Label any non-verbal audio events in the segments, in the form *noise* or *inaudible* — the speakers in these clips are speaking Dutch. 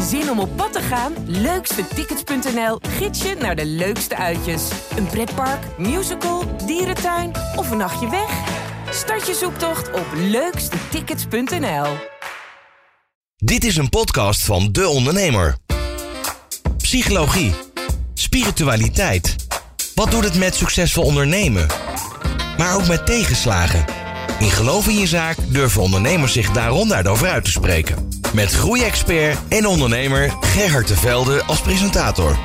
Zin om op pad te gaan? Leukstetickets.nl gids je naar de leukste uitjes. Een pretpark, musical, dierentuin of een nachtje weg? Start je zoektocht op leukstetickets.nl. Dit is een podcast van De Ondernemer. Psychologie, spiritualiteit. Wat doet het met succesvol ondernemen? Maar ook met tegenslagen. In Geloof in je zaak durven ondernemers zich daaronder over uit te spreken. Met groeiexpert en ondernemer Gerhard de Velde als presentator.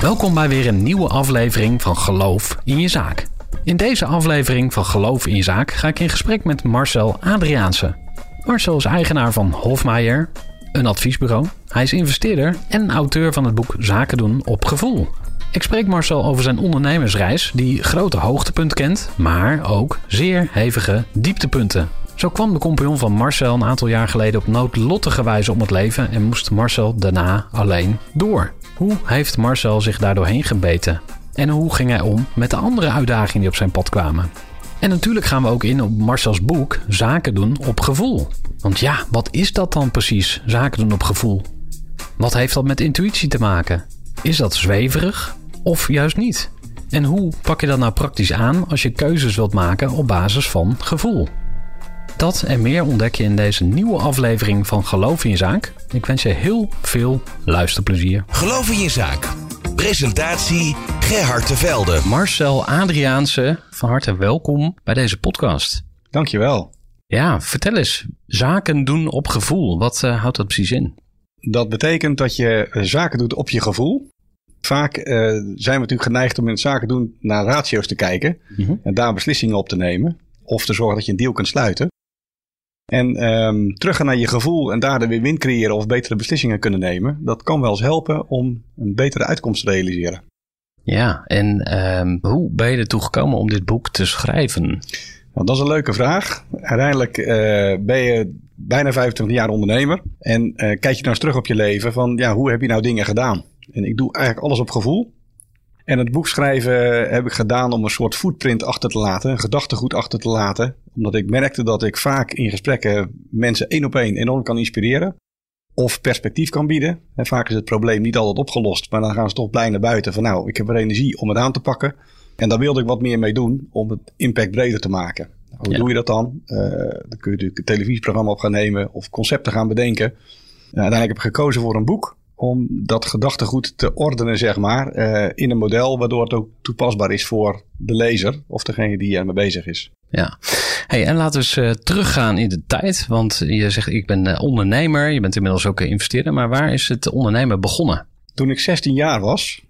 Welkom bij weer een nieuwe aflevering van Geloof in je zaak. In deze aflevering van Geloof in je zaak ga ik in gesprek met Marcel Adriaanse. Marcel is eigenaar van Hofmeijer, een adviesbureau. Hij is investeerder en auteur van het boek Zaken doen op gevoel. Ik spreek Marcel over zijn ondernemersreis, die grote hoogtepunten kent, maar ook zeer hevige dieptepunten. Zo kwam de compagnon van Marcel een aantal jaar geleden op noodlottige wijze om het leven en moest Marcel daarna alleen door. Hoe heeft Marcel zich daardoorheen gebeten? En hoe ging hij om met de andere uitdagingen die op zijn pad kwamen? En natuurlijk gaan we ook in op Marcels boek Zaken doen op gevoel. Want ja, wat is dat dan precies, zaken doen op gevoel? Wat heeft dat met intuïtie te maken? Is dat zweverig of juist niet? En hoe pak je dat nou praktisch aan als je keuzes wilt maken op basis van gevoel? Dat en meer ontdek je in deze nieuwe aflevering van Geloof in je zaak. Ik wens je heel veel luisterplezier. Geloof in je zaak. Presentatie Gerhard de Velde. Marcel Adriaanse, van harte welkom bij deze podcast. Dankjewel. Ja, vertel eens. Zaken doen op gevoel. Wat uh, houdt dat precies in? Dat betekent dat je zaken doet op je gevoel. Vaak uh, zijn we natuurlijk geneigd om in het zaken doen naar ratio's te kijken. Mm -hmm. En daar beslissingen op te nemen. Of te zorgen dat je een deal kunt sluiten. En um, teruggaan naar je gevoel en daar weer win creëren of betere beslissingen kunnen nemen. Dat kan wel eens helpen om een betere uitkomst te realiseren. Ja, en um, hoe ben je ertoe gekomen om dit boek te schrijven? Nou, dat is een leuke vraag. Uiteindelijk uh, ben je bijna 25 jaar ondernemer. En uh, kijk je nou eens terug op je leven van ja, hoe heb je nou dingen gedaan? En ik doe eigenlijk alles op gevoel. En het boek schrijven heb ik gedaan om een soort footprint achter te laten, een gedachtegoed achter te laten. Omdat ik merkte dat ik vaak in gesprekken mensen één op één enorm kan inspireren. Of perspectief kan bieden. En vaak is het probleem niet altijd opgelost, maar dan gaan ze toch blij naar buiten van nou, ik heb er energie om het aan te pakken. En daar wilde ik wat meer mee doen om het impact breder te maken. Hoe ja. doe je dat dan? Uh, dan kun je natuurlijk een televisieprogramma op gaan nemen of concepten gaan bedenken. Uh, uiteindelijk heb ik gekozen voor een boek om dat gedachtegoed te ordenen, zeg maar, uh, in een model waardoor het ook toepasbaar is voor de lezer of degene die ermee bezig is. Ja, hey, en laten we eens uh, teruggaan in de tijd. Want je zegt, ik ben uh, ondernemer, je bent inmiddels ook investeerder, maar waar is het ondernemen begonnen? Toen ik 16 jaar was,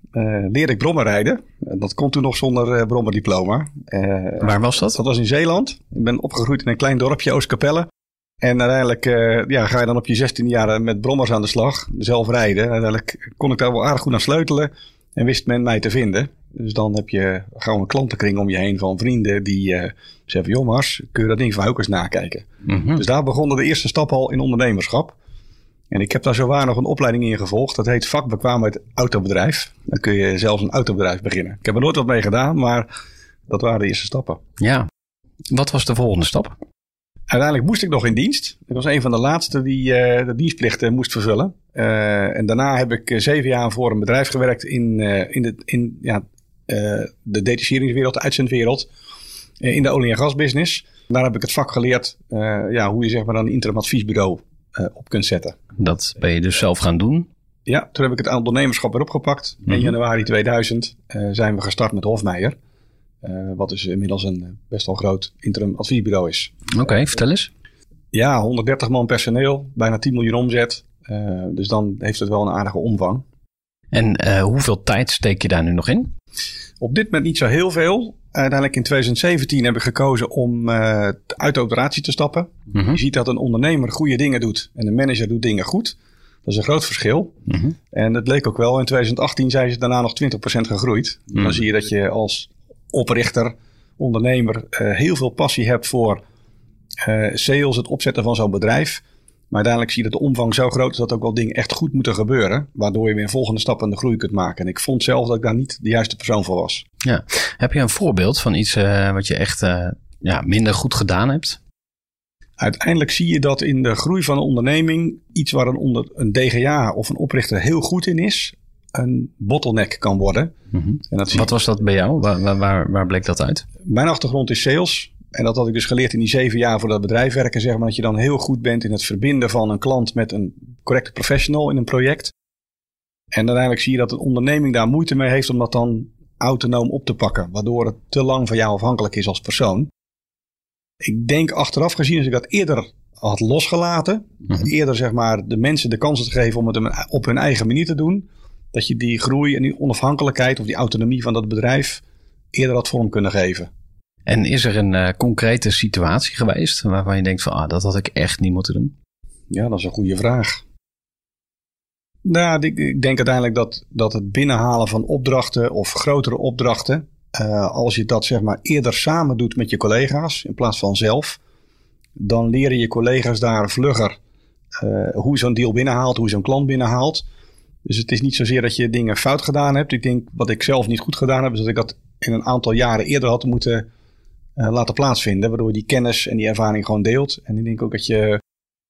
leerde ik brommen rijden. Dat kon toen nog zonder brommerdiploma. waar was dat? Dat was in Zeeland. Ik ben opgegroeid in een klein dorpje, Oostkapelle. En uiteindelijk uh, ja, ga je dan op je 16 jaar met brommers aan de slag, zelf rijden. En uiteindelijk kon ik daar wel aardig goed aan sleutelen en wist men mij te vinden. Dus dan heb je gewoon een klantenkring om je heen van vrienden die uh, zeggen: Joh, Mars, kun je dat ding van eens nakijken? Mm -hmm. Dus daar begonnen de eerste stap al in ondernemerschap. En ik heb daar zowaar nog een opleiding in gevolgd. Dat heet vakbekwaamheid autobedrijf. Dan kun je zelfs een autobedrijf beginnen. Ik heb er nooit wat mee gedaan, maar dat waren de eerste stappen. Ja. Wat was de volgende stap? Uiteindelijk moest ik nog in dienst. Ik was een van de laatste die uh, de dienstplichten moest vervullen. Uh, en daarna heb ik zeven jaar voor een bedrijf gewerkt in, in, de, in ja, de detacheringswereld, de uitzendwereld. in de olie- en gasbusiness. Daar heb ik het vak geleerd ja, hoe je zeg maar een interim adviesbureau op kunt zetten. Dat ben je dus zelf gaan doen? Ja, toen heb ik het ondernemerschap weer opgepakt. Mm -hmm. In januari 2000 zijn we gestart met Hofmeijer. Uh, wat dus inmiddels een best wel groot interim adviesbureau is. Oké, okay, vertel eens. Ja, 130 man personeel, bijna 10 miljoen omzet. Dus dan heeft het wel een aardige omvang. En hoeveel tijd steek je daar nu nog in? Op dit moment niet zo heel veel. Uiteindelijk in 2017 heb ik gekozen om uit de operatie te stappen. Mm -hmm. Je ziet dat een ondernemer goede dingen doet en een manager doet dingen goed. Dat is een groot verschil. Mm -hmm. En dat leek ook wel. In 2018 zijn ze daarna nog 20% gegroeid. Mm -hmm. Dan zie je dat je als oprichter, ondernemer, uh, heel veel passie hebt voor uh, sales, het opzetten van zo'n bedrijf. Maar uiteindelijk zie je dat de omvang zo groot is dat ook wel dingen echt goed moeten gebeuren. Waardoor je weer een volgende stap in de groei kunt maken. En ik vond zelf dat ik daar niet de juiste persoon voor was. Ja. Heb je een voorbeeld van iets uh, wat je echt ja, minder goed gedaan hebt? Uiteindelijk zie je dat in de groei van een onderneming iets waar een, onder, een DGA of een oprichter heel goed in is, een bottleneck kan worden. Mhm. En dat Wat was dat bij jou? Waar, waar, waar bleek dat uit? Mijn achtergrond is sales. En dat had ik dus geleerd in die zeven jaar voor dat bedrijf werken. Zeg maar, dat je dan heel goed bent in het verbinden van een klant met een correcte professional in een project. En uiteindelijk zie je dat een onderneming daar moeite mee heeft om dat dan autonoom op te pakken. Waardoor het te lang van jou afhankelijk is als persoon. Ik denk achteraf gezien, als ik dat eerder had losgelaten. Mhm. Eerder zeg maar de mensen de kans te geven om het op hun eigen manier te doen. Dat je die groei en die onafhankelijkheid of die autonomie van dat bedrijf eerder had vorm kunnen geven. En is er een uh, concrete situatie geweest waarvan je denkt van ah, dat had ik echt niet moeten doen? Ja, dat is een goede vraag. Nou, ik denk uiteindelijk dat, dat het binnenhalen van opdrachten of grotere opdrachten, uh, als je dat zeg maar eerder samen doet met je collega's in plaats van zelf, dan leren je collega's daar vlugger uh, hoe zo'n deal binnenhaalt, hoe zo'n klant binnenhaalt. Dus het is niet zozeer dat je dingen fout gedaan hebt. Ik denk wat ik zelf niet goed gedaan heb, is dat ik dat in een aantal jaren eerder had moeten uh, laten plaatsvinden. Waardoor je die kennis en die ervaring gewoon deelt. En ik denk ook dat je,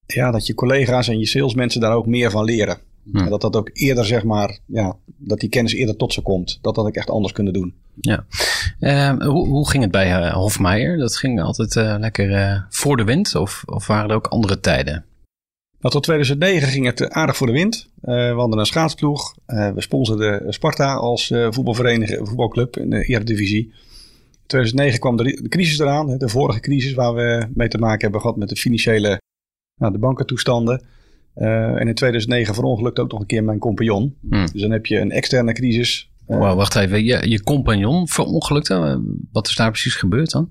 ja, dat je collega's en je salesmensen daar ook meer van leren. En dat dat ook eerder, zeg maar, ja, dat die kennis eerder tot ze komt. Dat had ik echt anders kunnen doen. Ja. Uh, hoe, hoe ging het bij uh, Hofmeijer? Dat ging altijd uh, lekker voor de wind? Of, of waren er ook andere tijden? Nou, tot 2009 ging het aardig voor de wind. we hadden een schaatsploeg. we sponsorden Sparta als voetbalvereniging, voetbalclub in de Eredivisie. In 2009 kwam de, de, crisis eraan. De vorige crisis waar we mee te maken hebben gehad met de financiële nou, de bankentoestanden. Uh, en in 2009 verongelukte ook nog een keer mijn compagnon. Hmm. Dus dan heb je een externe crisis. Uh, wacht even. Je, je compagnon verongelukte? Eh, wat is daar precies gebeurd dan?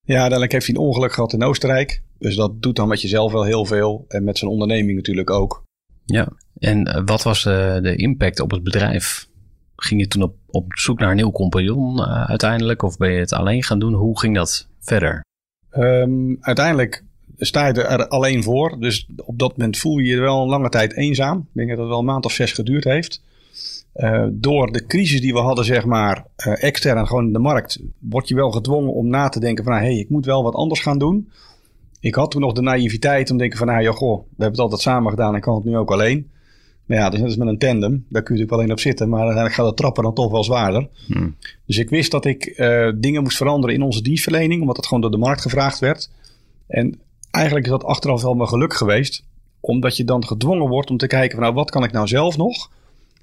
Ja, uiteindelijk heeft hij een ongeluk gehad in Oostenrijk. Dus dat doet dan met jezelf wel heel veel. En met zijn onderneming natuurlijk ook. Ja, en wat was de, de impact op het bedrijf? Ging je toen op, op zoek naar een nieuw compagnon uh, uiteindelijk? Of ben je het alleen gaan doen? Hoe ging dat verder? Um, uiteindelijk sta je er alleen voor. Dus op dat moment voel je je wel een lange tijd eenzaam. Ik denk dat het wel een maand of zes geduurd heeft. Uh, door de crisis die we hadden, zeg maar, uh, extern gewoon in de markt, word je wel gedwongen om na te denken van, hé, hey, ik moet wel wat anders gaan doen. Ik had toen nog de naïviteit om te denken van, nou ja, goh, we hebben het altijd samen gedaan en kan het nu ook alleen. Maar ja, dus net als met een tandem, daar kun je natuurlijk alleen op zitten, maar uiteindelijk gaat het trappen dan toch wel zwaarder. Hmm. Dus ik wist dat ik uh, dingen moest veranderen in onze dienstverlening, omdat het gewoon door de markt gevraagd werd. En eigenlijk is dat achteraf wel mijn geluk geweest. Omdat je dan gedwongen wordt om te kijken van nou wat kan ik nou zelf nog?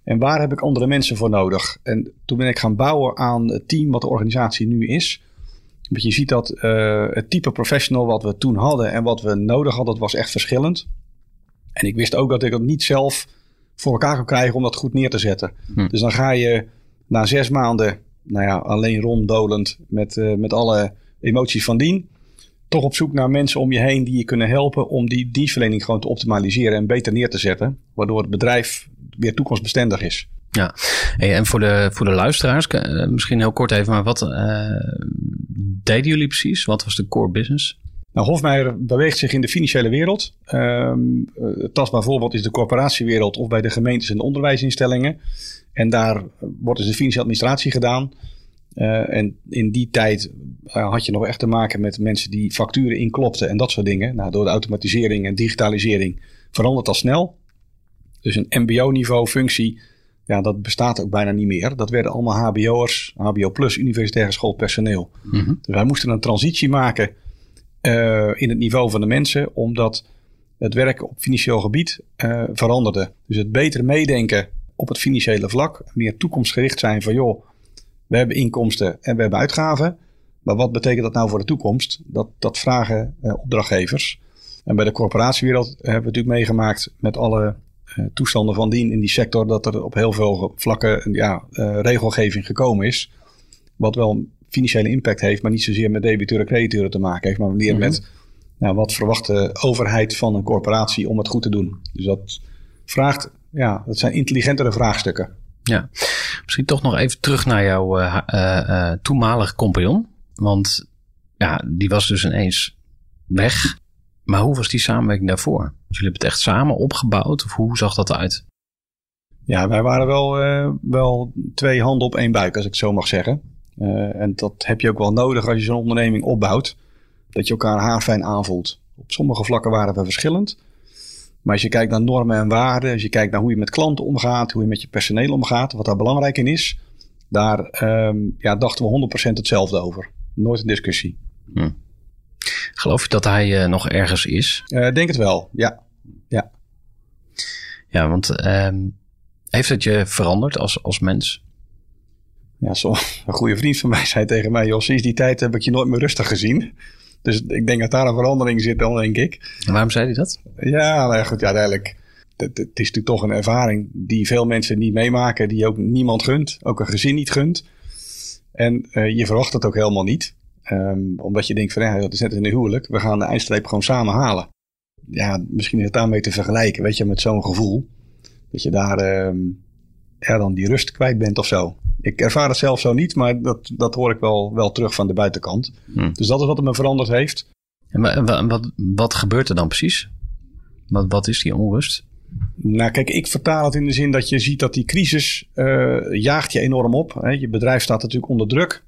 En waar heb ik andere mensen voor nodig? En toen ben ik gaan bouwen aan het team wat de organisatie nu is. Want je ziet dat uh, het type professional wat we toen hadden en wat we nodig hadden, dat was echt verschillend. En ik wist ook dat ik het niet zelf voor elkaar kon krijgen om dat goed neer te zetten. Hm. Dus dan ga je na zes maanden, nou ja, alleen ronddolend met, uh, met alle emoties van dien toch op zoek naar mensen om je heen die je kunnen helpen om die dienstverlening gewoon te optimaliseren en beter neer te zetten. Waardoor het bedrijf weer toekomstbestendig is. Ja, en voor de, voor de luisteraars, eh, misschien heel kort even, maar wat uh, deden jullie precies? Wat was de core business? Nou, Hofmeijer beweegt zich in de financiële wereld. Um, het tastbaar voorbeeld is de corporatiewereld of bij de gemeentes en de onderwijsinstellingen. En daar wordt dus de financiële administratie gedaan. Uh, en in die tijd uh, had je nog echt te maken met mensen die facturen inklopten en dat soort dingen. Nou, door de automatisering en digitalisering verandert dat snel. Dus een MBO-niveau functie, ja, dat bestaat ook bijna niet meer. Dat werden allemaal HBO'ers, HBO plus universitair geschoold personeel. Mm -hmm. Dus wij moesten een transitie maken uh, in het niveau van de mensen, omdat het werk op financieel gebied veranderde. Dus het beter meedenken op het financiële vlak, meer toekomstgericht zijn van joh we hebben inkomsten en we hebben uitgaven. Maar wat betekent dat nou voor de toekomst? Dat, dat vragen uh, opdrachtgevers. En bij de corporatiewereld hebben we natuurlijk meegemaakt met alle toestanden van dien in die sector. Dat er op heel veel vlakken ja, uh, regelgeving gekomen is. Wat wel financiële impact heeft, maar niet zozeer met debiteuren en crediteuren te maken heeft. Maar meer mm -hmm. met nou, wat verwacht de overheid van een corporatie om het goed te doen. Dus dat vraagt, ja, dat zijn intelligentere vraagstukken. Ja, misschien toch nog even terug naar jouw uh, uh, uh, toenmalige compagnon. Want ja, die was dus ineens weg. Maar hoe was die samenwerking daarvoor? Dus jullie hebben het echt samen opgebouwd? Of hoe zag dat uit? Ja, wij waren wel, wel twee handen op één buik, als ik zo mag zeggen. en dat heb je ook wel nodig als je zo'n onderneming opbouwt. Dat je elkaar haarfijn aanvoelt. Op sommige vlakken waren we verschillend. Maar als je kijkt naar normen en waarden, als je kijkt naar hoe je met klanten omgaat, hoe je met je personeel omgaat, wat daar belangrijk in is, daar ehm, ja, dachten we 100% hetzelfde over. Nooit een discussie. Hm. Geloof je dat hij uh, nog ergens is? Uh, denk het wel, ja. Ja, ja want uh, heeft het je veranderd als, als mens? Ja, zo, *laughs* een goede vriend van mij zei tegen mij: joh, sinds die tijd heb ik je nooit meer rustig gezien. Dus ik denk dat daar een verandering zit dan, denk ik. En waarom zei hij dat? Ja, nou goed, ja, uiteindelijk. Het, het, is natuurlijk toch een ervaring die veel mensen niet meemaken, die ook niemand gunt, ook een gezin niet gunt. En uh, je verwacht het ook helemaal niet. Um, omdat je denkt van ja, dat is net in een huwelijk. We gaan de eindstreep gewoon samen halen. Ja, misschien is het daarmee te vergelijken, weet je, met zo'n gevoel. Dat je daar um, ja, dan die rust kwijt bent of zo. Ik ervaar het zelf zo niet, maar dat, dat hoor ik wel, wel terug van de buitenkant. Hmm. Dus dat is wat het me veranderd heeft. En wat, wat, wat gebeurt er dan precies? Wat, wat is die onrust? Nou, kijk, ik vertaal het in de zin dat je ziet dat die crisis uh, jaagt je enorm op. Hè. Je bedrijf staat natuurlijk onder druk.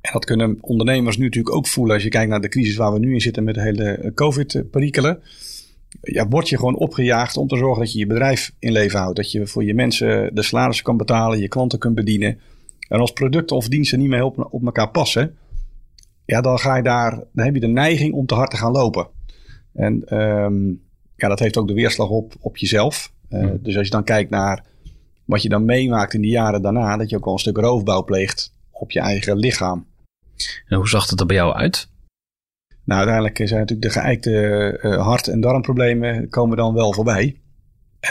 En dat kunnen ondernemers nu natuurlijk ook voelen als je kijkt naar de crisis waar we nu in zitten met de hele COVID-perikelen. Ja, word je gewoon opgejaagd om te zorgen dat je je bedrijf in leven houdt. Dat je voor je mensen de salarissen kan betalen, je klanten kunt bedienen. En als producten of diensten niet meer op, op elkaar passen, ja, dan ga je daar, dan heb je de neiging om te hard te gaan lopen. En um, ja, dat heeft ook de weerslag op, op jezelf. Uh, Dus als je dan kijkt naar wat je dan meemaakt in de jaren daarna, dat je ook wel een stuk roofbouw pleegt op je eigen lichaam. En hoe zag het er bij jou uit? Nou, uiteindelijk zijn natuurlijk de geëikte uh, hart- en darmproblemen komen dan wel voorbij.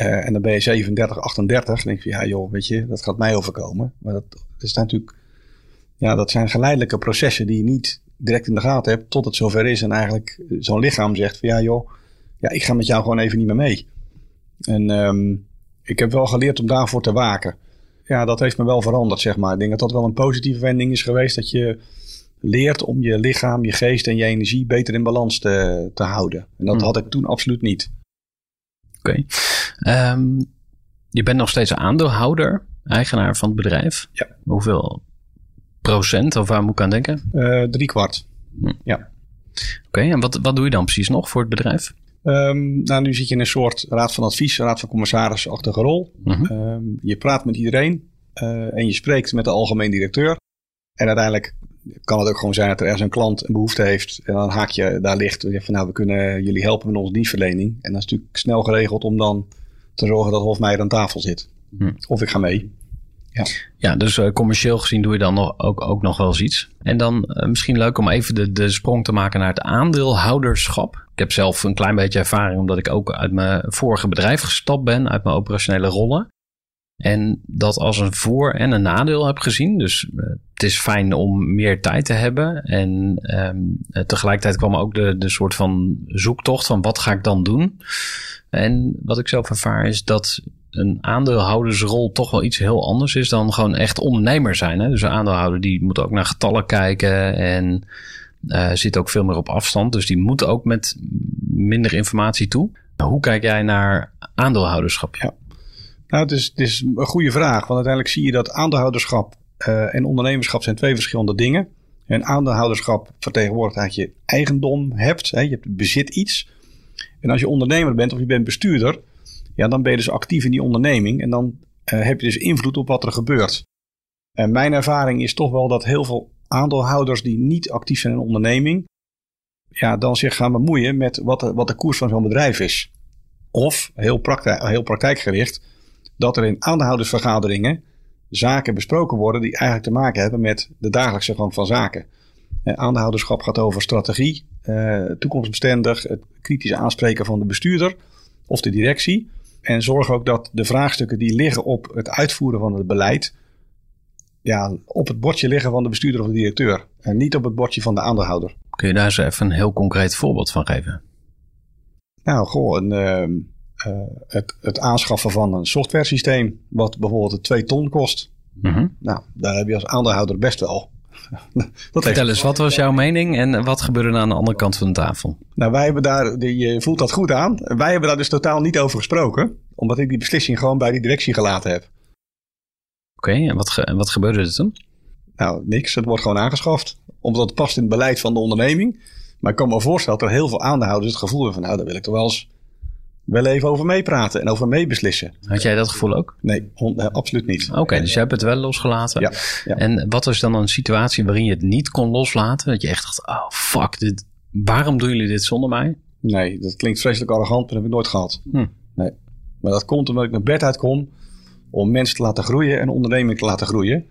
Uh, en dan ben je 37, 38. Dan denk je, ja joh, weet je, dat gaat mij overkomen. Maar dat, is natuurlijk, ja, dat zijn geleidelijke processen die je niet direct in de gaten hebt tot het zover is. En eigenlijk zo'n lichaam zegt van, ja joh, ja, ik ga met jou gewoon even niet meer mee. En um, ik heb wel geleerd om daarvoor te waken. Ja, dat heeft me wel veranderd, zeg maar. Ik denk dat dat wel een positieve wending is geweest. Dat je leert om je lichaam, je geest en je energie beter in balans te, te houden. En dat hmm. had ik toen absoluut niet. Oké. Okay. Um, je bent nog steeds aandeelhouder, eigenaar van het bedrijf. Ja. Hoeveel procent, of waar moet ik aan denken? Uh, drie kwart. Hm. Ja. Oké, okay, en wat, wat doe je dan precies nog voor het bedrijf? Um, nou, nu zit je in een soort raad van advies, raad van commissaris-achtige rol. -huh. um, je praat met iedereen uh, en je spreekt met de algemeen directeur. En uiteindelijk kan het ook gewoon zijn dat er ergens een klant een behoefte heeft. En dan haak je daar licht. En je van nou, we kunnen jullie helpen met onze dienstverlening. En dat is natuurlijk snel geregeld om dan te zorgen dat Hofmeijer aan tafel zit. Hm. Of ik ga mee. Ja, ja dus uh, commercieel gezien doe je dan nog, ook, ook nog wel eens iets. En dan uh, misschien leuk om even de, de sprong te maken naar het aandeelhouderschap. Ik heb zelf een klein beetje ervaring omdat ik ook uit mijn vorige bedrijf gestapt ben, uit mijn operationele rollen. En dat als een voor- en een nadeel heb gezien. Dus uh, het is fijn om meer tijd te hebben. En um, tegelijkertijd kwam ook de, de soort van zoektocht van wat ga ik dan doen. En wat ik zelf ervaar is dat een aandeelhoudersrol toch wel iets heel anders is dan gewoon echt ondernemer zijn. Hè? Dus een aandeelhouder die moet ook naar getallen kijken en uh, zit ook veel meer op afstand. Dus die moet ook met minder informatie toe. Hoe kijk jij naar aandeelhouderschap? Ja. Nou, het is een goede vraag. Want uiteindelijk zie je dat aandeelhouderschap uh, en ondernemerschap zijn twee verschillende dingen. En aandeelhouderschap vertegenwoordigt dat je eigendom hebt. Hè, je bezit iets. En als je ondernemer bent of je bent bestuurder, ja, dan ben je dus actief in die onderneming. En dan uh, heb je dus invloed op wat er gebeurt. En mijn ervaring is toch wel dat heel veel aandeelhouders die niet actief zijn in een onderneming, ja, dan zich gaan bemoeien met wat de, wat de koers van zo'n bedrijf is. Of, heel, heel praktijkgericht, dat er in aandeelhoudersvergaderingen zaken besproken worden die eigenlijk te maken hebben met de dagelijkse gang van zaken. Eh, aandeelhouderschap gaat over strategie, eh, toekomstbestendig, het kritische aanspreken van de bestuurder of de directie. En zorg ook dat de vraagstukken die liggen op het uitvoeren van het beleid, ja, op het bordje liggen van de bestuurder of de directeur. En niet op het bordje van de aandeelhouder. Kun je daar eens even een heel concreet voorbeeld van geven? Nou, goh, een, uh, uh, het, het aanschaffen van een software systeem, wat bijvoorbeeld 2 ton kost. Mm -hmm. Nou, daar heb je als aandeelhouder best wel. *laughs* dat Vertel eens, wat was jouw mening en wat gebeurde er aan de andere kant van de tafel? Nou, wij hebben daar, je voelt dat goed aan. Wij hebben daar dus totaal niet over gesproken, omdat ik die beslissing gewoon bij die directie gelaten heb. Oké, okay, en wat, ge wat gebeurde er toen? Nou, niks. Het wordt gewoon aangeschaft. Omdat het past in het beleid van de onderneming. Maar ik kan me voorstellen dat er heel veel aandeelhouders het gevoel hebben van, nou, daar wil ik toch wel eens wel even over meepraten en over meebeslissen. Had jij dat gevoel ook? Nee, eh, absoluut niet. Oké, dus jij hebt het wel losgelaten. Ja, ja. En wat was dan een situatie waarin je het niet kon loslaten? Dat je echt dacht, oh fuck, dit, waarom doen jullie dit zonder mij? Nee, dat klinkt vreselijk arrogant, maar dat heb ik nooit gehad. Hm. Nee. Maar dat komt omdat ik naar bed uitkom om mensen te laten groeien en ondernemingen te laten groeien.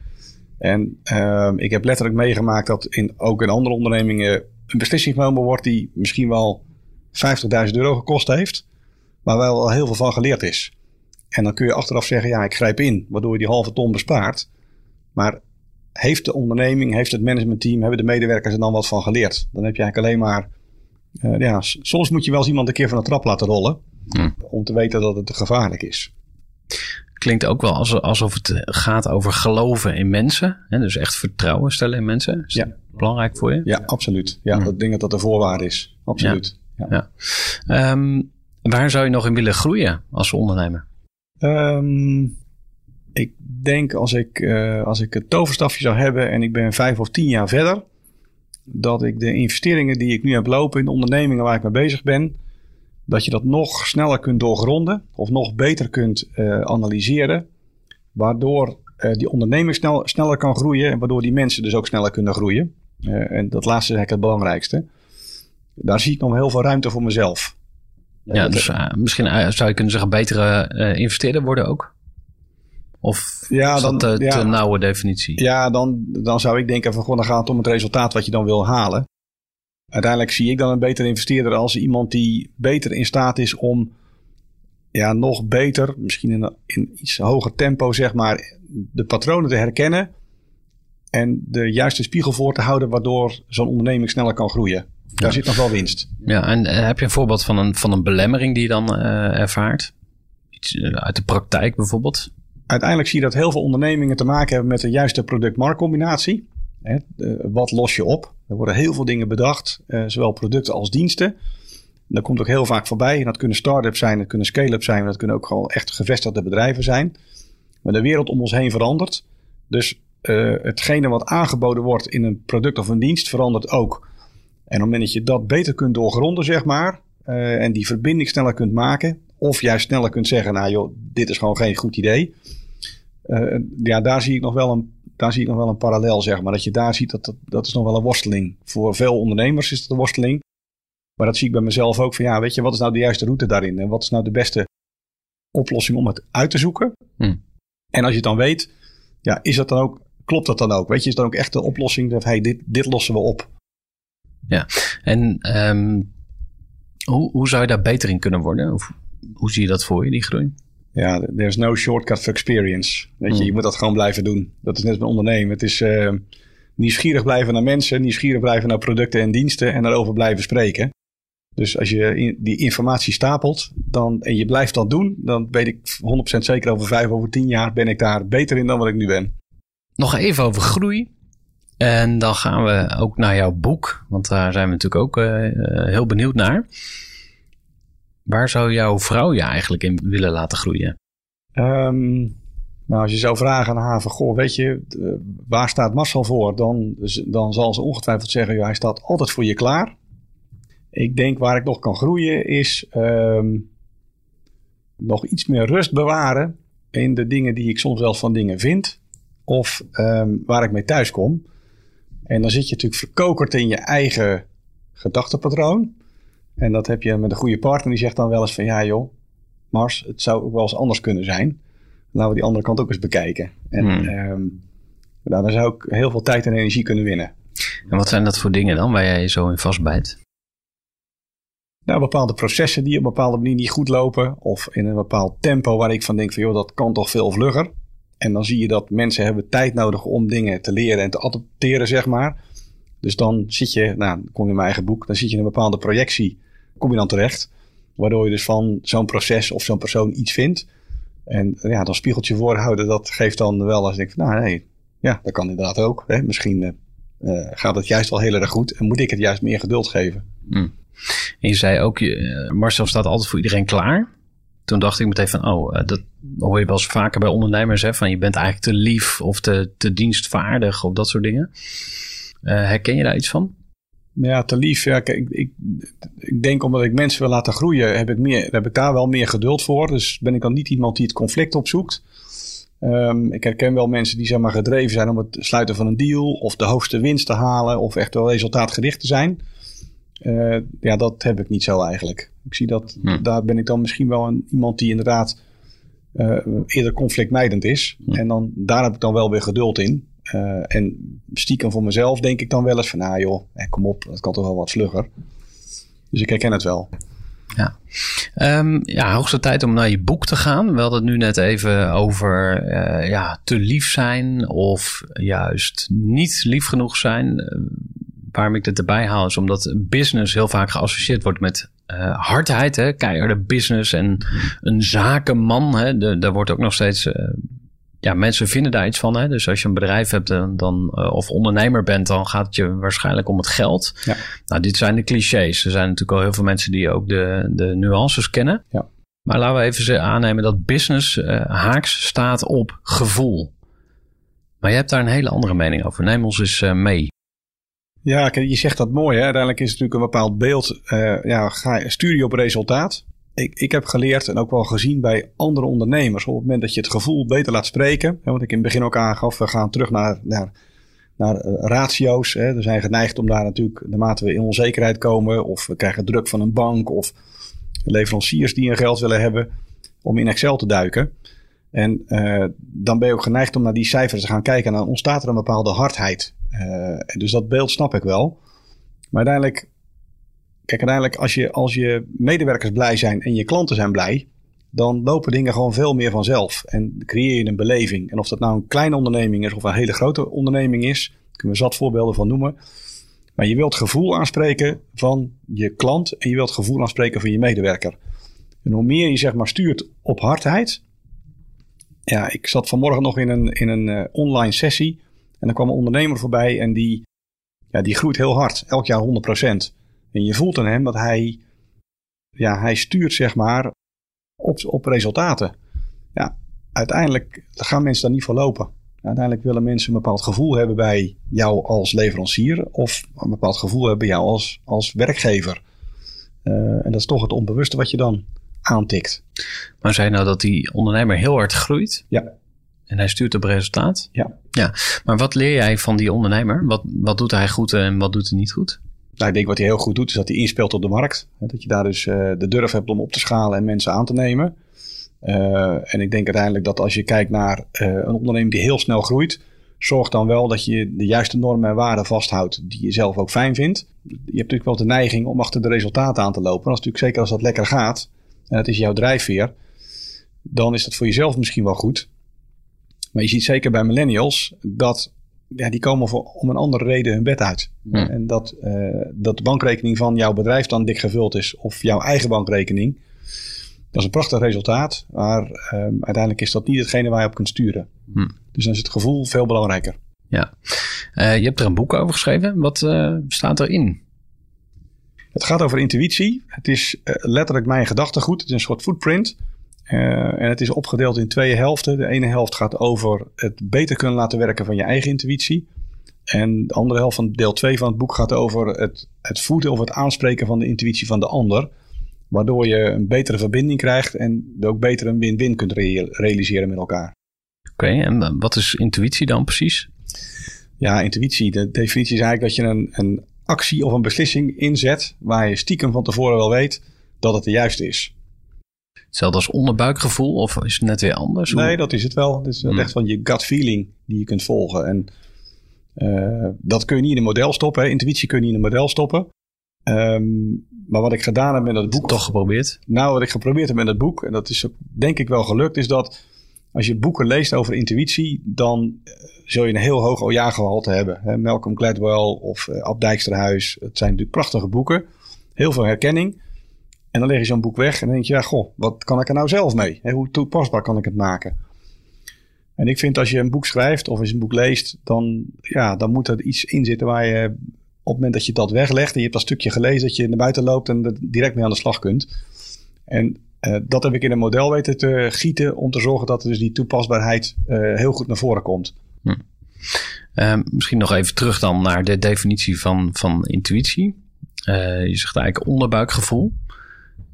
En ehm, ik heb letterlijk meegemaakt dat in, ook in andere ondernemingen een beslissing genomen wordt die misschien wel 50.000 euro gekost heeft, waar wel heel veel van geleerd is. En dan kun je achteraf zeggen, ja, ik grijp in, waardoor je die halve ton bespaart. Maar heeft de onderneming, heeft het managementteam, hebben de medewerkers er dan wat van geleerd? Dan heb je eigenlijk alleen maar eh, ja, soms moet je wel eens iemand een keer van de trap laten rollen. Hm. Om te weten dat het gevaarlijk is. Klinkt ook wel alsof, het gaat over geloven in mensen. Hè? Dus echt vertrouwen stellen in mensen. Is Ja. dat belangrijk voor je? Ja, absoluut. Ja, Hm. dat dat dat de voorwaarde is. Absoluut. Ja. Ja. Ehm, waar zou je nog in willen groeien als ondernemer? Ehm, ik denk als ik, eh, als ik het toverstafje zou hebben en ik ben vijf of tien jaar verder. Dat ik de investeringen die ik nu heb lopen in de ondernemingen waar ik mee bezig ben. Dat je dat nog sneller kunt doorgronden of nog beter kunt eh, analyseren. Waardoor eh, die onderneming snel, sneller kan groeien en waardoor die mensen dus ook sneller kunnen groeien. En dat laatste is eigenlijk het belangrijkste. Daar zie ik nog heel veel ruimte voor mezelf. Ja, dus eh, misschien eh, zou je kunnen zeggen betere eh, investeerder worden ook? Of Ja, is dat dan- de ja. te nauwe definitie? Ja, dan, dan zou ik denken van gewoon, dan gaat het om het resultaat wat je dan wil halen. Uiteindelijk zie ik dan een betere investeerder als iemand die beter in staat is om ja, nog beter, misschien in, een- in iets hoger tempo, zeg maar, de patronen te herkennen. En de juiste spiegel voor te houden, waardoor zo'n onderneming sneller kan groeien. Daar Ja. zit nog wel winst. Ja, en eh, heb je een voorbeeld van een, van een belemmering die je dan eh, ervaart? Iets eh, uit de praktijk bijvoorbeeld? Uiteindelijk zie je dat heel veel ondernemingen te maken hebben met de juiste product-marktcombinatie. Wat los je op? Er worden heel veel dingen bedacht, zowel producten als diensten. Dat komt ook heel vaak voorbij. En dat kunnen start-ups zijn, dat kunnen scale-ups zijn, dat kunnen ook gewoon echt gevestigde bedrijven zijn. Maar de wereld om ons heen verandert. Dus hetgene wat aangeboden wordt in een product of een dienst verandert ook. En op het moment dat je dat beter kunt doorgronden, zeg maar, eh, en die verbinding sneller kunt maken, of juist sneller kunt zeggen, nou joh, dit is gewoon geen goed idee. Eh, ja, daar zie ik nog wel een, daar zie ik nog wel een parallel, zeg maar. Dat je daar ziet dat, dat dat is nog wel een worsteling. Voor veel ondernemers is het een worsteling. Maar dat zie ik bij mezelf ook van, ja, weet je, wat is nou de juiste route daarin? En wat is nou de beste oplossing om het uit te zoeken? Hm. En als je het dan weet, ja, is dat dan ook, klopt dat dan ook? Weet je, is dan ook echt de oplossing dat, hey, dit, dit lossen we op? En ehm, hoe, hoe zou je daar beter in kunnen worden? Of, hoe zie je dat voor je, die groei? Ja, there's no shortcut for experience. Weet je, Hmm. je moet dat gewoon blijven doen. Dat is net met ondernemen. Het is eh, nieuwsgierig blijven naar mensen, nieuwsgierig blijven naar producten en diensten en daarover blijven spreken. Dus als je in- die informatie stapelt dan, en je blijft dat doen, dan weet ik 100% zeker over vijf, over tien jaar ben ik daar beter in dan wat ik nu ben. Nog even over groei. En dan gaan we ook naar jouw boek. Want daar zijn we natuurlijk ook eh, eh, heel benieuwd naar. Waar zou jouw vrouw je eigenlijk in willen laten groeien? Ehm, nou, als je zou vragen aan haar van, goh, weet je, eh, waar staat Marcel voor? Dan, dan zal ze ongetwijfeld zeggen, hij staat altijd voor je klaar. Ik denk waar ik nog kan groeien is ehm, nog iets meer rust bewaren in de dingen die ik soms wel van dingen vind. Of ehm, waar ik mee thuis kom. En dan zit je natuurlijk verkokerd in je eigen gedachtepatroon. En dat heb je met een goede partner die zegt dan wel eens van, ja joh, Mars, het zou ook wel eens anders kunnen zijn. Laten we die andere kant ook eens bekijken. En Hmm. ehm, nou, dan zou ik heel veel tijd en energie kunnen winnen. En wat zijn dat voor dingen dan waar jij je zo in vastbijt? Nou, bepaalde processen die op een bepaalde manier niet goed lopen. Of in een bepaald tempo waar ik van denk van joh, dat kan toch veel vlugger. En dan zie je dat mensen hebben tijd nodig om dingen te leren en te adopteren, zeg maar. Dus dan zit je, nou, kom je in mijn eigen boek, dan zit je een bepaalde projectie, kom je dan terecht. Waardoor je dus van zo'n proces of zo'n persoon iets vindt. En ja, dan spiegeltje voorhouden, dat geeft dan wel als ik denk nou nee, ja, dat kan inderdaad ook. Hè. Misschien eh, eh, gaat het juist wel heel erg goed en moet ik het juist meer geduld geven. En je zei ook, eh, Marcel staat altijd voor iedereen klaar. Toen dacht ik meteen van, oh, eh, dat hoor je wel eens vaker bij ondernemers. Hè, van je bent eigenlijk te lief of te, te dienstvaardig of dat soort dingen. Eh, herken je daar iets van? Ja, te lief. Ja, ik, ik, ik, denk omdat ik mensen wil laten groeien, heb ik, meer, heb ik daar wel meer geduld voor. Dus ben ik dan niet iemand die het conflict opzoekt. Um, ik herken wel mensen die zeg maar, gedreven zijn om het sluiten van een deal of de hoogste winst te halen of echt wel resultaatgericht te zijn. Uh, ja, dat heb ik niet zo eigenlijk. Ik zie dat, hm. daar ben ik dan misschien wel een, iemand die inderdaad uh, eerder conflictmijdend is. Hm. En dan, daar heb ik dan wel weer geduld in. Uh, en stiekem voor mezelf denk ik dan wel eens van, nou joh, kom op, dat kan toch wel wat vlugger. Dus ik herken het wel. Ja. Um, ja, hoogste tijd om naar je boek te gaan. We hadden het nu net even over uh, ja, te lief zijn of juist niet lief genoeg zijn. Waarom ik dit erbij haal is omdat business heel vaak geassocieerd wordt met uh, hardheid. Hè? Keiharde business en een zakenman. Hè? De, daar wordt ook nog steeds ja, mensen vinden daar iets van. Hè? Dus als je een bedrijf hebt dan, dan, uh, of ondernemer bent, dan gaat het je waarschijnlijk om het geld. Ja. Nou, dit zijn de clichés. Er zijn natuurlijk al heel veel mensen die ook de, de nuances kennen. Ja. Maar laten we even aannemen dat business haaks staat op gevoel. Maar je hebt daar een hele andere mening over. Neem ons eens mee. Ja, je zegt dat mooi. Hè? Uiteindelijk is het natuurlijk een bepaald beeld. ja, ga, stuur je op resultaat ik, ik heb geleerd en ook wel gezien bij andere ondernemers. Op het moment dat je het gevoel beter laat spreken. Hè, wat ik in het begin ook aangaf. We gaan terug naar, naar, naar uh, ratio's. Hè. We zijn geneigd om daar natuurlijk, naarmate we in onzekerheid komen. Of we krijgen druk van een bank. Of leveranciers die een geld willen hebben. Om in Excel te duiken. En uh, dan ben je ook geneigd om naar die cijfers te gaan kijken. En dan ontstaat er een bepaalde hardheid. Uh, dus dat beeld snap ik wel. Maar uiteindelijk Kijk, uiteindelijk als je, als je medewerkers blij zijn en je klanten zijn blij, dan lopen dingen gewoon veel meer vanzelf. En creëer je een beleving. En of dat nou een kleine onderneming is of een hele grote onderneming is, kunnen we zat voorbeelden van noemen. Maar je wilt gevoel aanspreken van je klant en je wilt gevoel aanspreken van je medewerker. En hoe meer je zeg maar stuurt op hardheid. Ja, ik zat vanmorgen nog in een, in een uh, online sessie. En dan kwam een ondernemer voorbij en die, ja, die groeit heel hard. Elk jaar 100%. En je voelt aan hem dat hij, ja, hij stuurt zeg maar op, op resultaten. Ja, uiteindelijk gaan mensen daar niet voor lopen. Uiteindelijk willen mensen een bepaald gevoel hebben bij jou als leverancier of een bepaald gevoel hebben bij jou als, als werkgever. Uh, en dat is toch het onbewuste wat je dan aantikt. Maar zei nou dat die ondernemer heel hard groeit? Ja. En hij stuurt op resultaat? Ja. ja. Maar wat leer jij van die ondernemer? Wat, wat doet hij goed en wat doet hij niet goed? Nou, ik denk wat hij heel goed doet, is dat hij inspeelt op de markt. Dat je daar dus uh, de durf hebt om op te schalen en mensen aan te nemen. Uh, en ik denk uiteindelijk dat als je kijkt naar uh, een onderneming die heel snel groeit, zorg dan wel dat je de juiste normen en waarden vasthoudt die je zelf ook fijn vindt. Je hebt natuurlijk wel de neiging om achter de resultaten aan te lopen. En als natuurlijk zeker als dat lekker gaat en dat is jouw drijfveer, dan is dat voor jezelf misschien wel goed. Maar je ziet zeker bij millennials dat ja, die komen voor, om een andere reden hun bed uit. En dat, uh, dat de bankrekening van jouw bedrijf dan dik gevuld is, of jouw eigen bankrekening. Dat is een prachtig resultaat, maar uh, uiteindelijk is dat niet hetgene waar je op kunt sturen. Hm. Dus dan is het gevoel veel belangrijker. Ja, uh, je hebt er een boek over geschreven. Wat staat erin? Het gaat over intuïtie. Het is letterlijk mijn gedachtegoed. Het is een soort footprint. Uh, en het is opgedeeld in twee helften. De ene helft gaat over het beter kunnen laten werken van je eigen intuïtie. En de andere helft van deel 2 van het boek gaat over het, het voeden of het aanspreken van de intuïtie van de ander. Waardoor je een betere verbinding krijgt en ook beter een win-win kunt realiseren met elkaar. Oké, en wat is intuïtie dan precies? Ja, intuïtie. De definitie is eigenlijk dat je een, een actie of een beslissing inzet waar je stiekem van tevoren wel weet dat het de juiste is. Hetzelfde als onderbuikgevoel of is het net weer anders? Nee, dat is het wel. Het is hmm. echt van je gut feeling die je kunt volgen. En uh, dat kun je niet in een model stoppen. Hè. Intuïtie kun je niet in een model stoppen. Um, maar wat ik gedaan heb met dat boek. Toch geprobeerd? Nou, wat ik geprobeerd heb met het boek, en dat is denk ik wel gelukt, is dat als je boeken leest over intuïtie, dan uh, zul je een heel hoog ojagehalte hebben. Hè. Malcolm Gladwell of uh, Ab Dijksterhuis. Het zijn natuurlijk prachtige boeken. Heel veel herkenning. En dan leg je zo'n boek weg en dan denk je, ja, goh, wat kan ik er nou zelf mee? hoe toepasbaar kan ik het maken? En ik vind als je een boek schrijft of je een boek leest, dan, ja, dan moet er iets in zitten waar je op het moment dat je dat weglegt en je hebt dat stukje gelezen, dat je naar buiten loopt en er direct mee aan de slag kunt. En uh, dat heb ik in een model weten te gieten om te zorgen dat dus die toepasbaarheid uh, heel goed naar voren komt. Hm. Ehm, misschien nog even terug dan naar de definitie van, van intuïtie. Uh, je zegt eigenlijk onderbuikgevoel.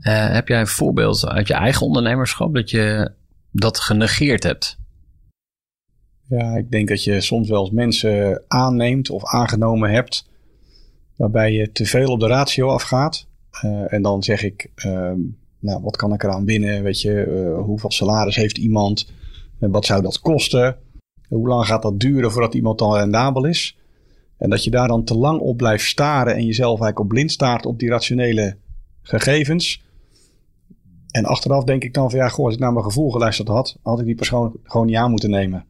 Uh, heb jij een voorbeeld uit je eigen ondernemerschap dat je dat genegeerd hebt? Ja, ik denk dat je soms wel eens mensen aanneemt of aangenomen hebt waarbij je te veel op de ratio afgaat. Uh, en dan zeg ik, ehm, nou, wat kan ik eraan winnen? Weet je, hoeveel salaris heeft iemand? wat zou dat kosten? Hoe lang gaat dat duren voordat iemand dan rendabel is? En dat je daar dan te lang op blijft staren en jezelf eigenlijk op blind staart op die rationele gegevens. En achteraf denk ik dan van ja, goh, als ik naar mijn gevoel geluisterd had, had ik die persoon gewoon niet aan moeten nemen.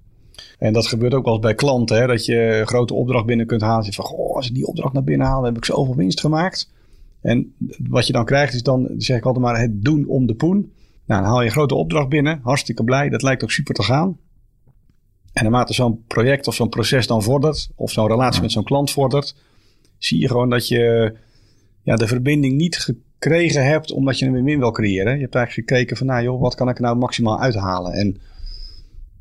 En dat gebeurt ook wel eens bij klanten, hè, dat je een grote opdracht binnen kunt halen. Van goh, als ik die opdracht naar binnen haal, heb ik zoveel winst gemaakt. En wat je dan krijgt is dan, zeg ik altijd maar, het doen om de poen. Nou, dan haal je een grote opdracht binnen, hartstikke blij, dat lijkt ook super te gaan. En naarmate zo'n project of zo'n proces dan vordert, of zo'n relatie met zo'n klant vordert, zie je gewoon dat je ja, de verbinding niet gekregen hebt omdat je een win-win wil creëren. Je hebt eigenlijk gekeken van, nou joh, wat kan ik nou maximaal uithalen? En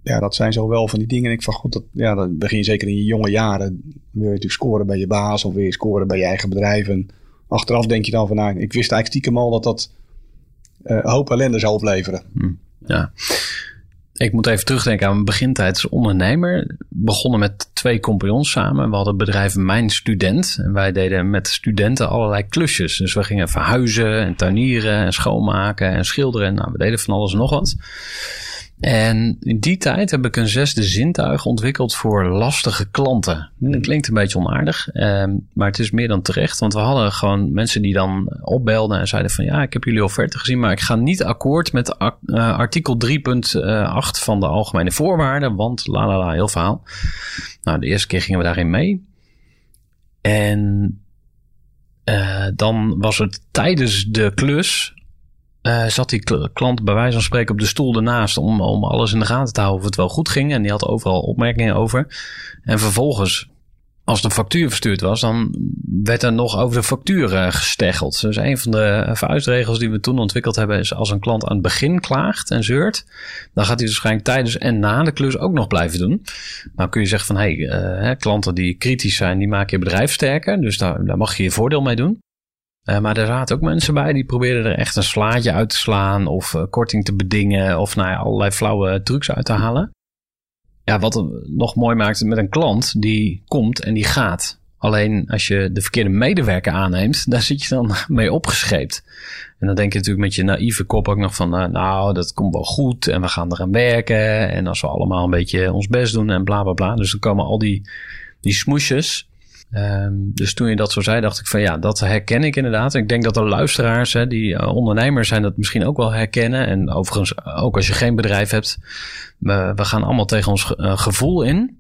ja, dat zijn zo wel van die dingen. En ik van, goed, dat, ja, dat begin je zeker in je jonge jaren. Wil je natuurlijk scoren bij je baas of je scoren bij je eigen bedrijf. En achteraf denk je dan van, nou, ik wist eigenlijk stiekem al dat dat uh, hoop ellende zou opleveren. Hm, ja. Ik moet even terugdenken aan mijn begintijd als ondernemer. Begonnen met twee compagnons samen. We hadden het bedrijf Mijn Student. En wij deden met studenten allerlei klusjes. Dus we gingen verhuizen en tuinieren en schoonmaken en schilderen. Nou, we deden van alles en nog wat. En in die tijd heb ik een zesde zintuig ontwikkeld voor lastige klanten. Dat hmm. klinkt een beetje onaardig, eh, maar het is meer dan terecht. Want we hadden gewoon mensen die dan opbelden en zeiden van... ja, ik heb jullie offerte gezien, maar ik ga niet akkoord met uh, artikel 3.8 van de Algemene Voorwaarden. Want la la la, heel verhaal. Nou, de eerste keer gingen we daarin mee. En uh, dan was het tijdens de klus uh, zat die klant bij wijze van spreken op de stoel ernaast om, om alles in de gaten te houden of het wel goed ging. En die had overal opmerkingen over. En vervolgens, als de factuur verstuurd was, dan werd er nog over de factuur uh, gesteggeld. Dus een van de vuistregels die we toen ontwikkeld hebben is als een klant aan het begin klaagt en zeurt, dan gaat hij waarschijnlijk tijdens en na de klus ook nog blijven doen. Nou kun je zeggen van, hé, hey, klanten die kritisch zijn, die maken je bedrijf sterker. Dus daar, daar mag je je voordeel mee doen. Uh, maar er zaten ook mensen bij die probeerden er echt een slaatje uit te slaan of uh, korting te bedingen of nou ja, allerlei flauwe trucs uit te halen. Ja, wat nog mooi maakt met een klant die komt en die gaat. Alleen als je de verkeerde medewerker aanneemt, *laughs* daar zit je dan mee opgescheept. En dan denk je natuurlijk met je naïeve kop ook nog van, uh, nou, dat komt wel goed en we gaan eraan werken. En als we allemaal een beetje ons best doen en bla bla bla. Dus dan komen al die, die smoesjes Um, dus toen je dat zo zei, dacht ik van ja, dat herken ik inderdaad. Ik denk dat de luisteraars, hè, die uh, ondernemers zijn, dat misschien ook wel herkennen. En overigens, ook als je geen bedrijf hebt, we, gaan allemaal tegen ons uh, gevoel in.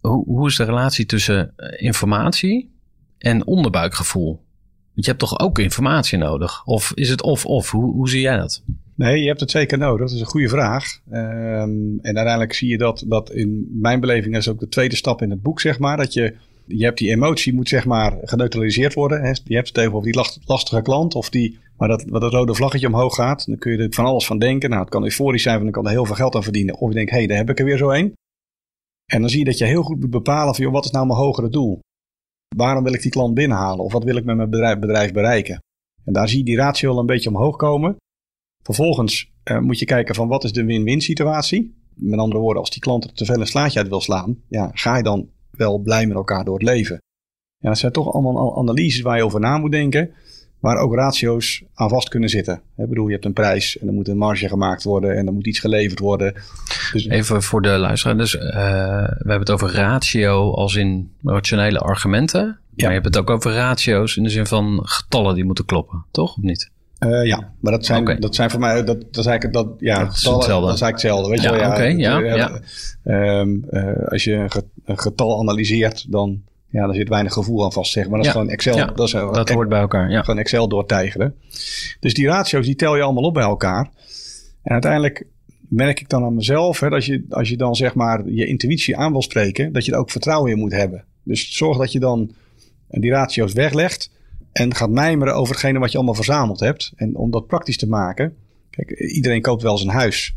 Hoe, is de relatie tussen eh, informatie en onderbuikgevoel? Want je hebt toch ook informatie nodig? Of is het of-of? Hoe, hoe zie jij dat? Nee, je hebt het zeker nodig. Dat is een goede vraag. Um, en uiteindelijk zie je dat, dat in mijn beleving is ook de tweede stap in het boek, zeg maar. Dat je je hebt die emotie moet zeg maar geneutraliseerd worden. Hè. Je hebt het over die lastige klant of die, maar dat, wat dat rode vlaggetje omhoog gaat. Dan kun je er van alles van denken. Nou, het kan euforisch zijn, want dan kan er heel veel geld aan verdienen. Of je denkt, hé, hey, daar heb ik er weer zo een. En dan zie je dat je heel goed moet bepalen van, wat is nou mijn hogere doel? Waarom wil ik die klant binnenhalen? Of wat wil ik met mijn bedrijf, bedrijf bereiken? En daar zie je die ratio al een beetje omhoog komen. Vervolgens uh, moet je kijken van wat is de win-win situatie? Met andere woorden, als die klant er te veel een slaatje uit wil slaan, ja, ga je dan wel blij met elkaar door het leven. Ja, dat zijn toch allemaal analyses waar je over na moet denken. Waar ook ratio's aan vast kunnen zitten. Ik bedoel, je hebt een prijs en er moet een marge gemaakt worden en er moet iets geleverd worden. Dus... Even voor de luisteraar. Dus uh, we hebben het over ratio als in rationele argumenten. Ja. Maar je hebt het ook over ratio's in de zin van getallen die moeten kloppen, toch? Of niet? Uh, ja, maar dat zijn, okay. dat zijn voor mij, dat, dat is eigenlijk, dat, ja, dat is, getallen, hetzelfde. Dat is eigenlijk hetzelfde. Weet ja, je wel, ja, okay, ja, ja. Um, uh, als je een getal analyseert, dan, ja, daar zit weinig gevoel aan vast, zeg maar. Dat is gewoon Excel. Ja, dat, is, dat hoort bij elkaar, ja. Gewoon Excel doortijgeren. Dus die ratio's, die tel je allemaal op bij elkaar. En uiteindelijk merk ik dan aan mezelf, hè, dat je, als je dan zeg maar je intuïtie aan wil spreken, dat je er ook vertrouwen in moet hebben. Dus zorg dat je dan die ratio's weglegt en gaat mijmeren over hetgene wat je allemaal verzameld hebt. En om dat praktisch te maken. Kijk, iedereen koopt wel zijn huis.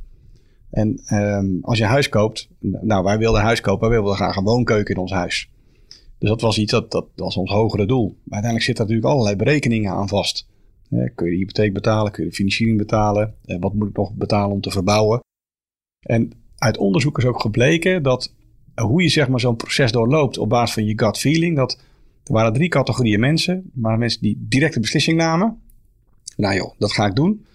En ehm, als je huis koopt, nou wij wilden huis kopen, wij wilden graag een woonkeuken in ons huis. Dus dat was iets, dat, dat was ons hogere doel. Maar uiteindelijk zitten natuurlijk allerlei berekeningen aan vast. Kun je de hypotheek betalen, kun je de financiering betalen, eh, wat moet ik nog betalen om te verbouwen. En uit onderzoek is ook gebleken dat hoe je zeg maar zo'n proces doorloopt op basis van je gut feeling, dat er waren drie categorieën mensen. Waren mensen die directe beslissing namen. Nou joh, dat ga ik doen.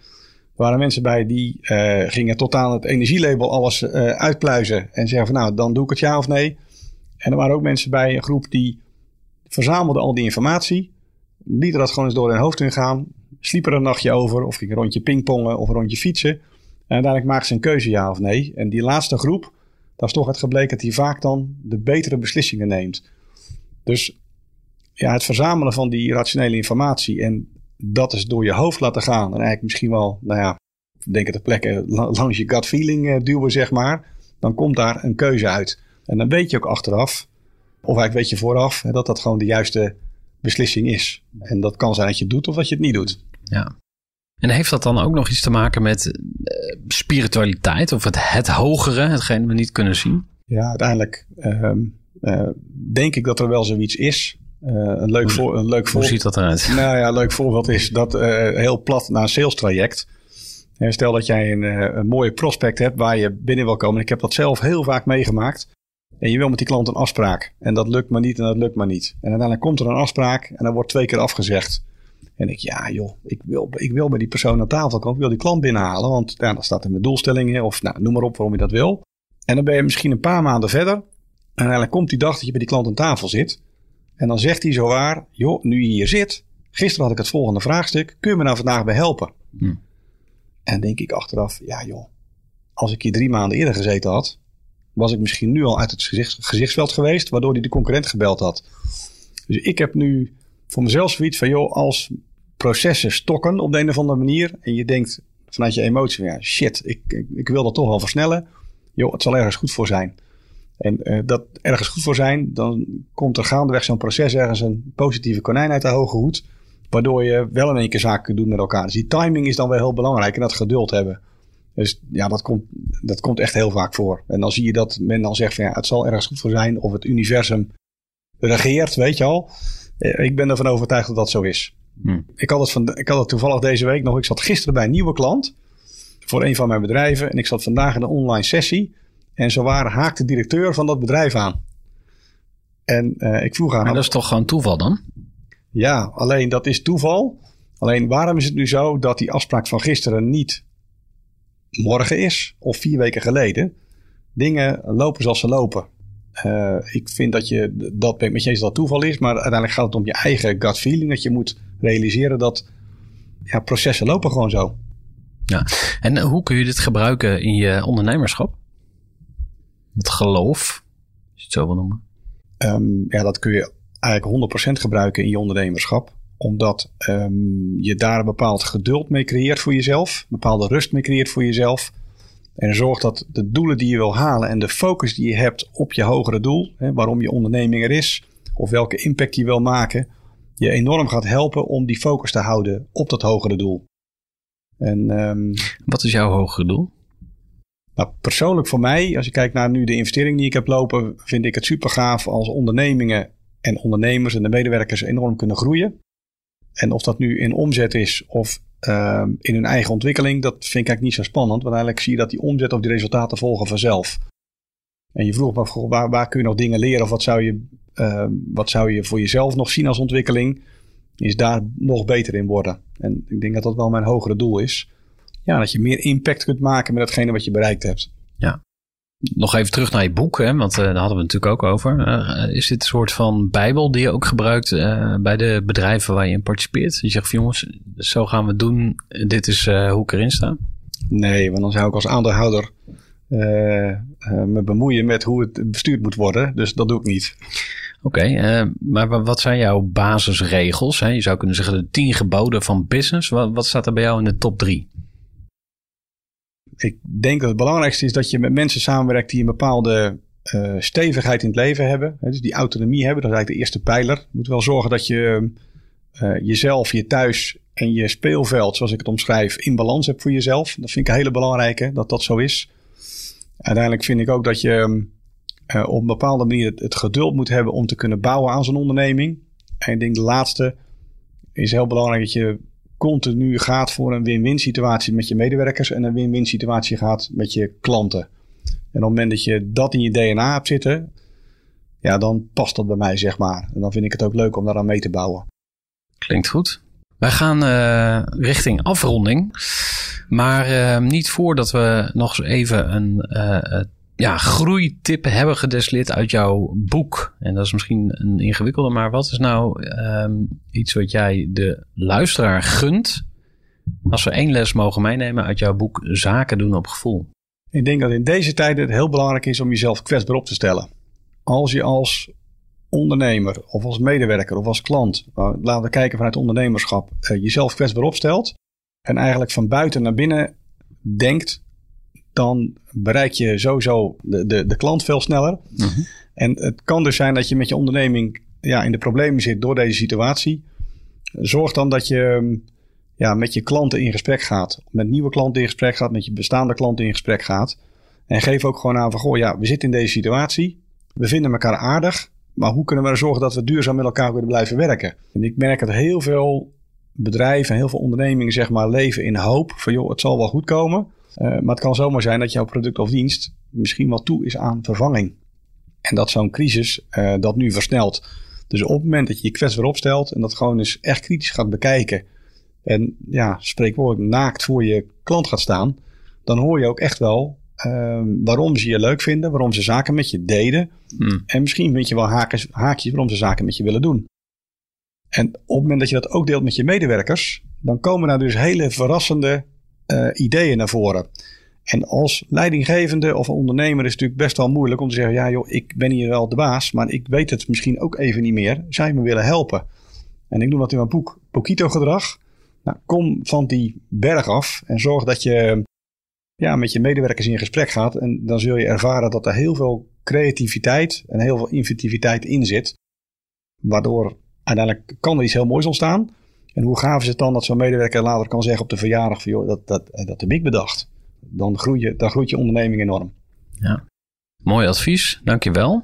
Waren mensen bij die uh, gingen tot aan het energielabel alles uh, uitpluizen. En zeggen van nou, dan doe ik het ja of nee. En er waren ook mensen bij een groep die verzamelden al die informatie. Lieten dat gewoon eens door hun hoofd heen gaan. Sliepen er een nachtje over. Of gingen een rondje pingpongen of een rondje fietsen. En uiteindelijk maakten ze een keuze ja of nee. En die laatste groep, daar is toch het gebleken dat die vaak dan de betere beslissingen neemt. Dus ja, het verzamelen van die rationele informatie en dat is door je hoofd laten gaan. En eigenlijk misschien wel, nou ja, denk het de plekken langs je gut feeling uh, duwen, zeg maar. Dan komt daar een keuze uit. En dan weet je ook achteraf, of eigenlijk weet je vooraf, hè, dat dat gewoon de juiste beslissing is. En dat kan zijn dat je het doet of dat je het niet doet. Ja. En heeft dat dan ook nog iets te maken met uh, spiritualiteit of het, het hogere, hetgeen we niet kunnen zien? Ja, uiteindelijk uh, uh, denk ik dat er wel zoiets is. Uh, een leuk, voor, een leuk Hoe ziet dat eruit? *laughs* Nou ja, een leuk voorbeeld is dat uh, heel plat naar een sales traject. Stel dat jij een, uh, een mooie prospect hebt waar je binnen wil komen. Ik heb dat zelf heel vaak meegemaakt. En je wil met die klant een afspraak. En dat lukt maar niet en dat lukt maar niet. En uiteindelijk komt er een afspraak en dan wordt twee keer afgezegd. En ik, ja joh, ik wil, ik wil bij die persoon aan tafel komen. Ik wil die klant binnenhalen. Want ja, dan staat in mijn doelstellingen. Of nou, noem maar op waarom je dat wil. En dan ben je misschien een paar maanden verder. En uiteindelijk komt die dag dat je bij die klant aan tafel zit. En dan zegt hij zo waar, joh, nu je hier zit. Gisteren had ik het volgende vraagstuk. Kun je me nou vandaag bij helpen? Hm. En dan denk ik achteraf, ja joh. Als ik hier drie maanden eerder gezeten had. Was ik misschien nu al uit het gezicht, gezichtsveld geweest. Waardoor hij de concurrent gebeld had. Dus ik heb nu voor mezelf zoiets van, joh, als processen stokken op de een of andere manier. En je denkt vanuit je emotie, ja shit, ik, ik, ik wil dat toch wel versnellen. Joh, het zal ergens goed voor zijn. En uh, dat ergens goed voor zijn, dan komt er gaandeweg zo'n proces ergens een positieve konijn uit de hoge hoed. Waardoor je wel in één keer zaken kunt doen met elkaar. Dus die timing is dan wel heel belangrijk en dat geduld hebben. Dus ja, dat komt, dat komt echt heel vaak voor. En dan zie je dat men dan zegt van ja, het zal ergens goed voor zijn of het universum regeert, weet je al. Ik ben ervan overtuigd dat dat zo is. Hmm. Ik, had het van, ik had het toevallig deze week nog. Ik zat gisteren bij een nieuwe klant voor een van mijn bedrijven. En ik zat vandaag in een online sessie. En zo waren haakt de directeur van dat bedrijf aan. En uh, ik vroeg aan Maar dat is toch gewoon toeval dan? Ja, alleen dat is toeval. Alleen waarom is het nu zo dat die afspraak van gisteren niet morgen is of vier weken geleden? Dingen lopen zoals ze lopen. Uh, ik vind dat je, dat ben ik met je eens dat toeval is, maar uiteindelijk gaat het om je eigen gut feeling. Dat je moet realiseren dat ja, processen lopen gewoon zo. Ja, en hoe kun je dit gebruiken in je ondernemerschap? Het geloof, als je het zo wil noemen. Um, ja, dat kun je eigenlijk 100% gebruiken in je ondernemerschap. Omdat um, je daar een bepaald geduld mee creëert voor jezelf. Een bepaalde rust mee creëert voor jezelf. En zorgt dat de doelen die je wil halen en de focus die je hebt op je hogere doel. Hè, waarom je onderneming er is. Of welke impact je wil maken. Je enorm gaat helpen om die focus te houden op dat hogere doel. En, um, Wat is jouw hogere doel? Nou, persoonlijk voor mij, als je kijkt naar nu de investering die ik heb lopen, vind ik het super gaaf als ondernemingen en ondernemers en de medewerkers enorm kunnen groeien. En of dat nu in omzet is of uh, in hun eigen ontwikkeling, dat vind ik eigenlijk niet zo spannend. Want eigenlijk zie je dat die omzet of die resultaten volgen vanzelf. En je vroeg me waar, waar kun je nog dingen leren of wat zou, je, uh, wat zou je voor jezelf nog zien als ontwikkeling? Is daar nog beter in worden. En ik denk dat dat wel mijn hogere doel is ja, dat je meer impact kunt maken met datgene wat je bereikt hebt. Ja. Nog even terug naar je boek, hè, want uh, daar hadden we het natuurlijk ook over. Uh, is dit een soort van bijbel die je ook gebruikt uh, bij de bedrijven waar je in participeert? Je zegt van jongens, zo gaan we het doen. Dit is hoe ik erin sta. Nee, want dan zou ik als aandeelhouder me bemoeien met hoe het bestuurd moet worden. Dus dat doe ik niet. Oké, okay, maar wat zijn jouw basisregels? Hè? Je zou kunnen zeggen de tien geboden van business. Wat, wat staat er bij jou in de top drie? Ik denk dat het belangrijkste is dat je met mensen samenwerkt die een bepaalde uh, stevigheid in het leven hebben. Hè, dus die autonomie hebben, dat is eigenlijk de eerste pijler. Je moet wel zorgen dat je uh, jezelf, je thuis en je speelveld, zoals ik het omschrijf, in balans hebt voor jezelf. Dat vind ik een hele belangrijke, dat dat zo is. Uiteindelijk vind ik ook dat je uh, op een bepaalde manier het, het, geduld moet hebben om te kunnen bouwen aan zo'n onderneming. En ik denk de laatste is heel belangrijk dat je continu gaat voor een win-win situatie met je medewerkers en een win-win situatie gaat met je klanten. En op het moment dat je dat in je DNA hebt zitten, ja, dan past dat bij mij, zeg maar. En dan vind ik het ook leuk om daaraan mee te bouwen. Klinkt goed. Wij gaan uh, richting afronding. Maar uh, niet voordat we nog eens even een uh, ja, groeitip hebben gedestilleerd uit jouw boek. En dat is misschien een ingewikkelde, maar wat is nou um, iets wat jij de luisteraar gunt? Als we één les mogen meenemen uit jouw boek Zaken doen op gevoel. Ik denk dat in deze tijden het heel belangrijk is om jezelf kwetsbaar op te stellen. Als je als ondernemer of als medewerker of als klant, nou, laten we kijken vanuit ondernemerschap, uh, jezelf kwetsbaar opstelt en eigenlijk van buiten naar binnen denkt, dan bereik je sowieso de, de, de klant veel sneller. Mhm. En het kan dus zijn dat je met je onderneming ja, in de problemen zit door deze situatie. Zorg dan dat je ja, met je klanten in gesprek gaat. Met nieuwe klanten in gesprek gaat, met je bestaande klanten in gesprek gaat. En geef ook gewoon aan van, goh, ja, we zitten in deze situatie. We vinden elkaar aardig. Maar hoe kunnen we er zorgen dat we duurzaam met elkaar kunnen blijven werken? En ik merk dat heel veel bedrijven, heel veel ondernemingen, zeg maar, leven in hoop van, joh, het zal wel goed komen. Uh, maar het kan zomaar zijn dat jouw product of dienst misschien wel toe is aan vervanging. En dat zo'n crisis uh, dat nu versnelt. Dus op het moment dat je je weer opstelt en dat gewoon eens echt kritisch gaat bekijken. En ja, spreekwoordelijk naakt voor je klant gaat staan. Dan hoor je ook echt wel uh, waarom ze je leuk vinden, waarom ze zaken met je deden. Hmm. En misschien vind je wel haakjes, haakjes waarom ze zaken met je willen doen. En op het moment dat je dat ook deelt met je medewerkers, dan komen daar dus hele verrassende uh, ideeën naar voren. En als leidinggevende of ondernemer is het natuurlijk best wel moeilijk om te zeggen: ja, joh, ik ben hier wel de baas, maar ik weet het misschien ook even niet meer. Je me willen helpen? En ik noem dat in mijn boek Pokito gedrag. Nou, kom van die berg af en zorg dat je ja, met je medewerkers in gesprek gaat. En dan zul je ervaren dat er heel veel creativiteit en heel veel inventiviteit in zit. Waardoor uiteindelijk kan er iets heel moois ontstaan. En hoe gaaf is het dan dat zo'n medewerker later kan zeggen op de verjaardag van joh, dat, dat, dat heb ik bedacht. Dan, groei je, dan groeit je onderneming enorm. Ja, mooi advies. Dankjewel.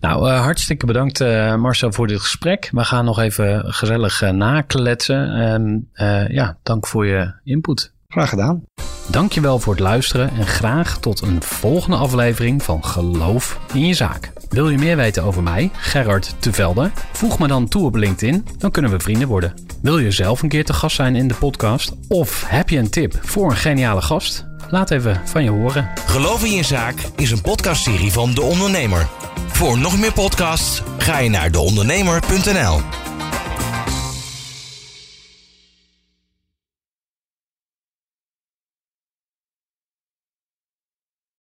Nou, uh, hartstikke bedankt uh, Marcel voor dit gesprek. We gaan nog even gezellig nakletsen. En ja, dank voor je input. Graag gedaan. Dankjewel voor het luisteren en graag tot een volgende aflevering van Geloof in je zaak. Wil je meer weten over mij, Gerard Tevelde? Voeg me dan toe op LinkedIn, dan kunnen we vrienden worden. Wil je zelf een keer te gast zijn in de podcast? Of heb je een tip voor een geniale gast? Laat even van je horen. Geloof in je zaak is een podcastserie van De Ondernemer. Voor nog meer podcasts ga je naar deondernemer.nl.